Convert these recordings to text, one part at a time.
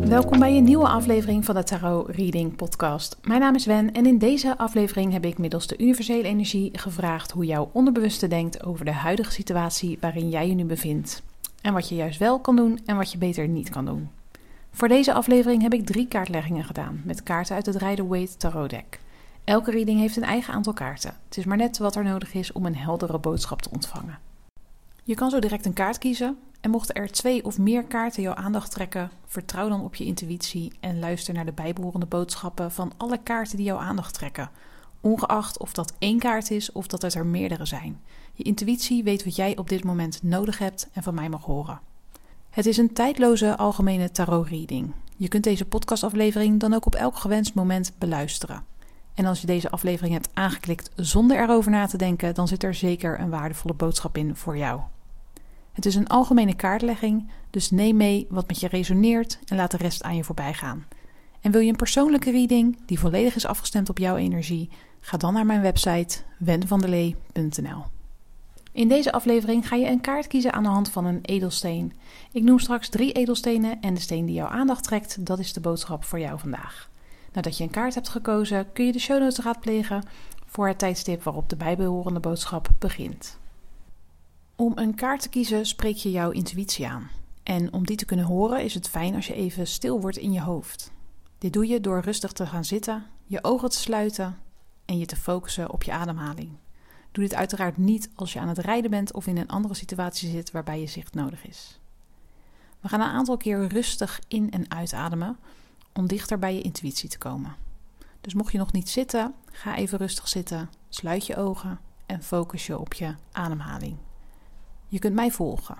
Welkom bij een nieuwe aflevering van de Tarot Reading Podcast. Mijn naam is Wen en in deze aflevering heb ik middels de universele energie gevraagd hoe jouw onderbewuste denkt over de huidige situatie waarin jij je nu bevindt. En wat je juist wel kan doen en wat je beter niet kan doen. Voor deze aflevering heb ik drie kaartleggingen gedaan met kaarten uit het Rider-Waite Tarot Deck. Elke reading heeft een eigen aantal kaarten. Het is maar net wat er nodig is om een heldere boodschap te ontvangen. Je kan zo direct een kaart kiezen en mochten er twee of meer kaarten jouw aandacht trekken, vertrouw dan op je intuïtie en luister naar de bijbehorende boodschappen van alle kaarten die jouw aandacht trekken, ongeacht of dat één kaart is of dat het er meerdere zijn. Je intuïtie weet wat jij op dit moment nodig hebt en van mij mag horen. Het is een tijdloze algemene tarot reading. Je kunt deze podcastaflevering dan ook op elk gewenst moment beluisteren. En als je deze aflevering hebt aangeklikt zonder erover na te denken, dan zit er zeker een waardevolle boodschap in voor jou. Het is een algemene kaartlegging, dus neem mee wat met je resoneert en laat de rest aan je voorbij gaan. En wil je een persoonlijke reading die volledig is afgestemd op jouw energie? Ga dan naar mijn website wenvandelee.nl. In deze aflevering ga je een kaart kiezen aan de hand van een edelsteen. Ik noem straks drie edelstenen en de steen die jouw aandacht trekt, dat is de boodschap voor jou vandaag. Nadat je een kaart hebt gekozen, kun je de show notes raadplegen voor het tijdstip waarop de bijbehorende boodschap begint. Om een kaart te kiezen spreek je jouw intuïtie aan. En om die te kunnen horen is het fijn als je even stil wordt in je hoofd. Dit doe je door rustig te gaan zitten, je ogen te sluiten en je te focussen op je ademhaling. Doe dit uiteraard niet als je aan het rijden bent of in een andere situatie zit waarbij je zicht nodig is. We gaan een aantal keer rustig in- en uitademen om dichter bij je intuïtie te komen. Dus mocht je nog niet zitten, ga even rustig zitten, sluit je ogen en focus je op je ademhaling. Je kunt mij volgen.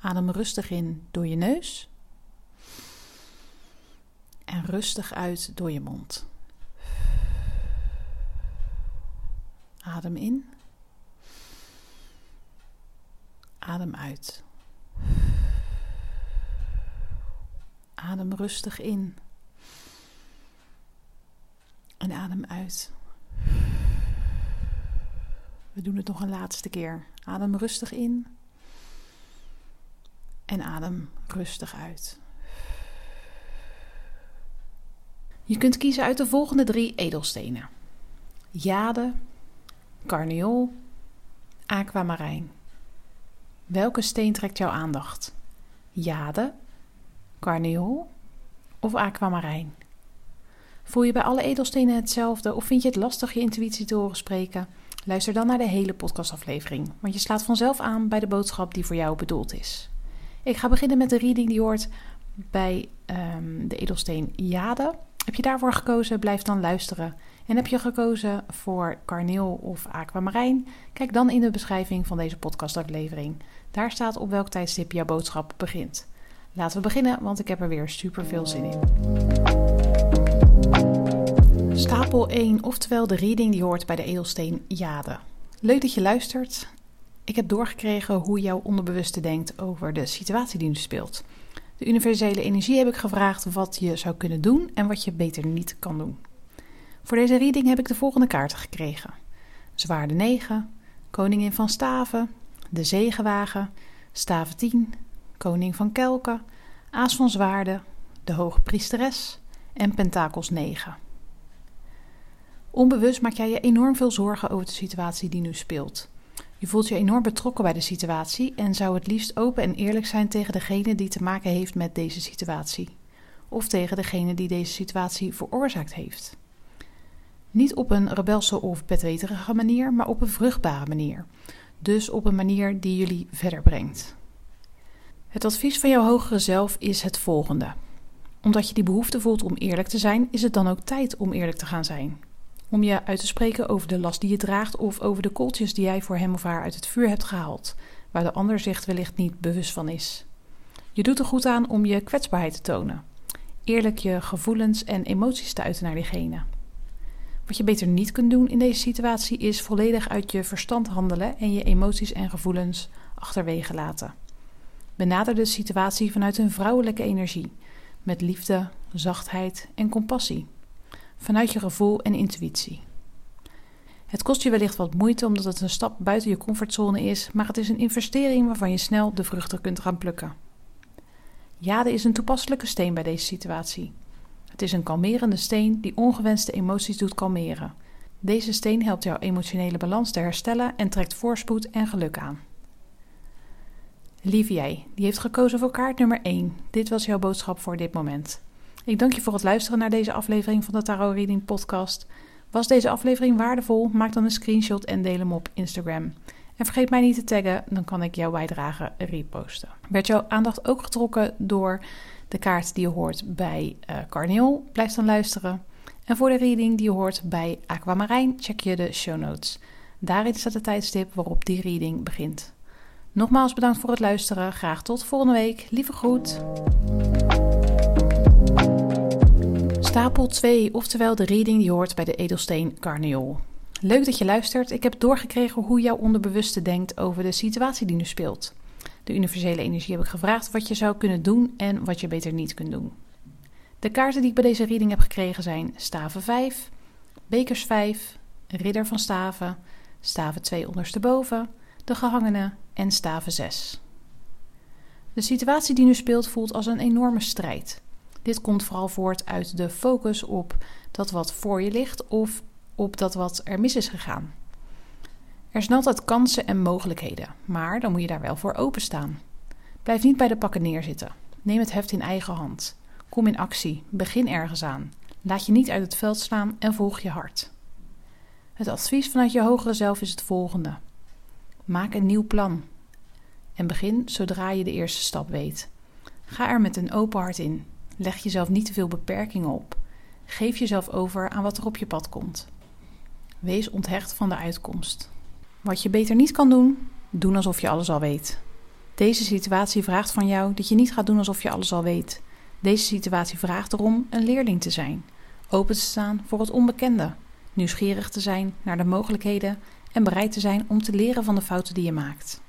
Adem rustig in door je neus en rustig uit door je mond. Adem in. Adem uit. Adem rustig in. En adem uit. We doen het nog een laatste keer. Adem rustig in. En adem rustig uit. Je kunt kiezen uit de volgende drie edelstenen: jade, carneol, aquamarijn. Welke steen trekt jouw aandacht? Jade, carneol of aquamarijn? Voel je bij alle edelstenen hetzelfde of vind je het lastig je intuïtie te horen spreken? Luister dan naar de hele podcastaflevering, want je slaat vanzelf aan bij de boodschap die voor jou bedoeld is. Ik ga beginnen met de reading die hoort bij um, de edelsteen Jade. Heb je daarvoor gekozen, blijf dan luisteren. En heb je gekozen voor karneel of aquamarijn? Kijk dan in de beschrijving van deze podcastaflevering. Daar staat op welk tijdstip jouw boodschap begint. Laten we beginnen, want ik heb er weer super veel zin in. Stapel 1, oftewel de reading die hoort bij de edelsteen Jade. Leuk dat je luistert. Ik heb doorgekregen hoe jouw onderbewuste denkt over de situatie die nu speelt. De universele energie heb ik gevraagd wat je zou kunnen doen en wat je beter niet kan doen. Voor deze reading heb ik de volgende kaarten gekregen: Zwaarde 9, Koningin van Staven, de Zegenwagen, Staven 10, Koning van Kelken, Aas van Zwaarden, de Hoge Priesteres en Pentakels 9. Onbewust maak jij je enorm veel zorgen over de situatie die nu speelt. Je voelt je enorm betrokken bij de situatie en zou het liefst open en eerlijk zijn tegen degene die te maken heeft met deze situatie. Of tegen degene die deze situatie veroorzaakt heeft. Niet op een rebelse of bedweterige manier, maar op een vruchtbare manier. Dus op een manier die jullie verder brengt. Het advies van jouw hogere zelf is het volgende. Omdat je die behoefte voelt om eerlijk te zijn, is het dan ook tijd om eerlijk te gaan zijn om je uit te spreken over de last die je draagt of over de kooltjes die jij voor hem of haar uit het vuur hebt gehaald, waar de ander zich wellicht niet bewust van is. Je doet er goed aan om je kwetsbaarheid te tonen, eerlijk je gevoelens en emoties te uiten naar diegene. Wat je beter niet kunt doen in deze situatie is volledig uit je verstand handelen en je emoties en gevoelens achterwege laten. Benader de situatie vanuit een vrouwelijke energie, met liefde, zachtheid en compassie, vanuit je gevoel en intuïtie. Het kost je wellicht wat moeite omdat het een stap buiten je comfortzone is, maar het is een investering waarvan je snel de vruchten kunt gaan plukken. Jade is een toepasselijke steen bij deze situatie. Het is een kalmerende steen die ongewenste emoties doet kalmeren. Deze steen helpt jouw emotionele balans te herstellen en trekt voorspoed en geluk aan. Lieve jij, die heeft gekozen voor kaart nummer 1. Dit was jouw boodschap voor dit moment. Ik dank je voor het luisteren naar deze aflevering van de Tarot Reading Podcast. Was deze aflevering waardevol? Maak dan een screenshot en deel hem op Instagram. En vergeet mij niet te taggen, dan kan ik jouw bijdrage reposten. Werd jouw aandacht ook getrokken door de kaart die je hoort bij uh, Carneol? Blijf dan luisteren. En voor de reading die je hoort bij Aquamarijn, check je de show notes. Daarin staat de tijdstip waarop die reading begint. Nogmaals bedankt voor het luisteren. Graag tot volgende week. Lieve groet. Stapel 2, oftewel de reading die hoort bij de edelsteen Carneol. Leuk dat je luistert. Ik heb doorgekregen hoe jouw onderbewuste denkt over de situatie die nu speelt. De universele energie heb ik gevraagd wat je zou kunnen doen en wat je beter niet kunt doen. De kaarten die ik bij deze reading heb gekregen zijn staven 5, bekers 5, ridder van staven, staven 2 ondersteboven, de gehangene en staven 6. De situatie die nu speelt voelt als een enorme strijd. Dit komt vooral voort uit de focus op dat wat voor je ligt of op dat wat er mis is gegaan. Er zijn altijd kansen en mogelijkheden, maar dan moet je daar wel voor openstaan. Blijf niet bij de pakken neerzitten. Neem het heft in eigen hand. Kom in actie, begin ergens aan. Laat je niet uit het veld slaan en volg je hart. Het advies vanuit je hogere zelf is het volgende: maak een nieuw plan en begin zodra je de eerste stap weet. Ga er met een open hart in. Leg jezelf niet te veel beperkingen op. Geef jezelf over aan wat er op je pad komt. Wees onthecht van de uitkomst. Wat je beter niet kan doen, doen alsof je alles al weet. Deze situatie vraagt van jou dat je niet gaat doen alsof je alles al weet. Deze situatie vraagt erom een leerling te zijn, open te staan voor het onbekende, nieuwsgierig te zijn naar de mogelijkheden en bereid te zijn om te leren van de fouten die je maakt.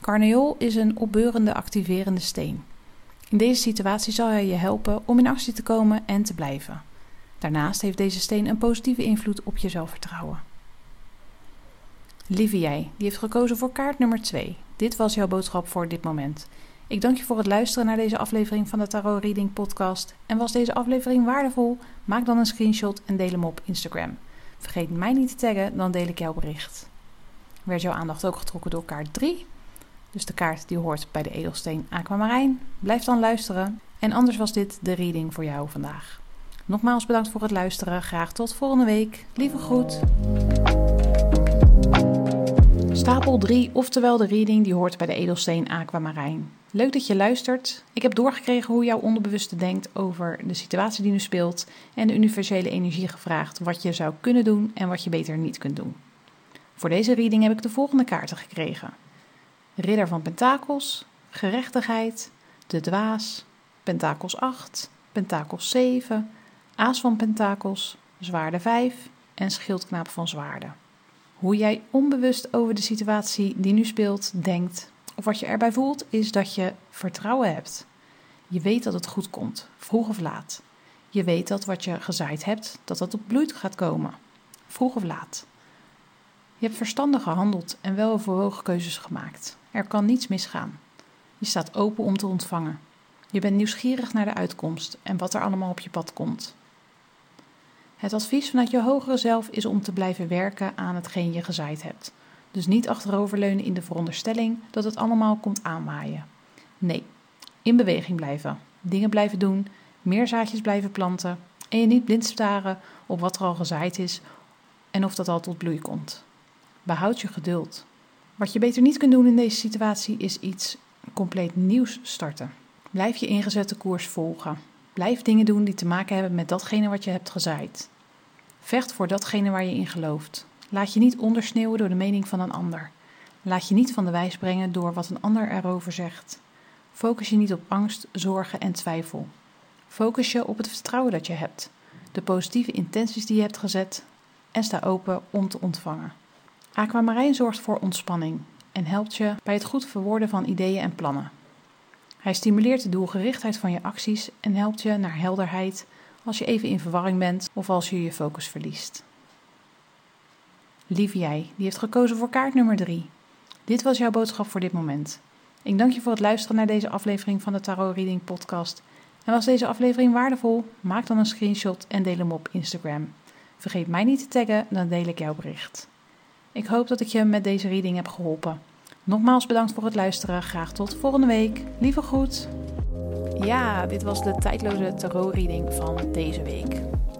Carneol is een opbeurende, activerende steen. In deze situatie zal hij je helpen om in actie te komen en te blijven. Daarnaast heeft deze steen een positieve invloed op je zelfvertrouwen. Lieve jij, die heeft gekozen voor kaart nummer 2. Dit was jouw boodschap voor dit moment. Ik dank je voor het luisteren naar deze aflevering van de Tarot Reading Podcast. En was deze aflevering waardevol? Maak dan een screenshot en deel hem op Instagram. Vergeet mij niet te taggen, dan deel ik jouw bericht. Werd jouw aandacht ook getrokken door kaart 3? Dus de kaart die hoort bij de edelsteen aquamarijn. Blijf dan luisteren. En anders was dit de reading voor jou vandaag. Nogmaals bedankt voor het luisteren. Graag tot volgende week. Lieve groet. Stapel 3, oftewel de reading die hoort bij de edelsteen aquamarijn. Leuk dat je luistert. Ik heb doorgekregen hoe jouw onderbewuste denkt over de situatie die nu speelt en de universele energie gevraagd wat je zou kunnen doen en wat je beter niet kunt doen. Voor deze reading heb ik de volgende kaarten gekregen. Ridder van Pentakels, Gerechtigheid, De Dwaas, Pentakels 8, Pentakels 7, Aas van Pentakels, Zwaarde 5 en Schildknaap van Zwaarden. Hoe jij onbewust over de situatie die nu speelt denkt, wat je erbij voelt, is dat je vertrouwen hebt. Je weet dat het goed komt, vroeg of laat. Je weet dat wat je gezaaid hebt, dat dat op bloed gaat komen, vroeg of laat. Je hebt verstandig gehandeld en weloverwogen keuzes gemaakt. Er kan niets misgaan. Je staat open om te ontvangen. Je bent nieuwsgierig naar de uitkomst en wat er allemaal op je pad komt. Het advies vanuit je hogere zelf is om te blijven werken aan hetgeen je gezaaid hebt. Dus niet achteroverleunen in de veronderstelling dat het allemaal komt aanwaaien. Nee, in beweging blijven, dingen blijven doen, meer zaadjes blijven planten en je niet blind staren op wat er al gezaaid is en of dat al tot bloei komt. Behoud je geduld. Wat je beter niet kunt doen in deze situatie is iets compleet nieuws starten. Blijf je ingezette koers volgen. Blijf dingen doen die te maken hebben met datgene wat je hebt gezaaid. Vecht voor datgene waar je in gelooft. Laat je niet ondersneeuwen door de mening van een ander. Laat je niet van de wijs brengen door wat een ander erover zegt. Focus je niet op angst, zorgen en twijfel. Focus je op het vertrouwen dat je hebt, de positieve intenties die je hebt gezet en sta open om te ontvangen. Aquamarijn zorgt voor ontspanning en helpt je bij het goed verwoorden van ideeën en plannen. Hij stimuleert de doelgerichtheid van je acties en helpt je naar helderheid als je even in verwarring bent of als je je focus verliest. Lieve jij, die heeft gekozen voor kaart nummer 3. Dit was jouw boodschap voor dit moment. Ik dank je voor het luisteren naar deze aflevering van de Tarot Reading Podcast. En was deze aflevering waardevol? Maak dan een screenshot en deel hem op Instagram. Vergeet mij niet te taggen, dan deel ik jouw bericht. Ik hoop dat ik je met deze reading heb geholpen. Nogmaals bedankt voor het luisteren. Graag tot volgende week. Lieve groet. Ja, dit was de tijdloze tarot-reading van deze week.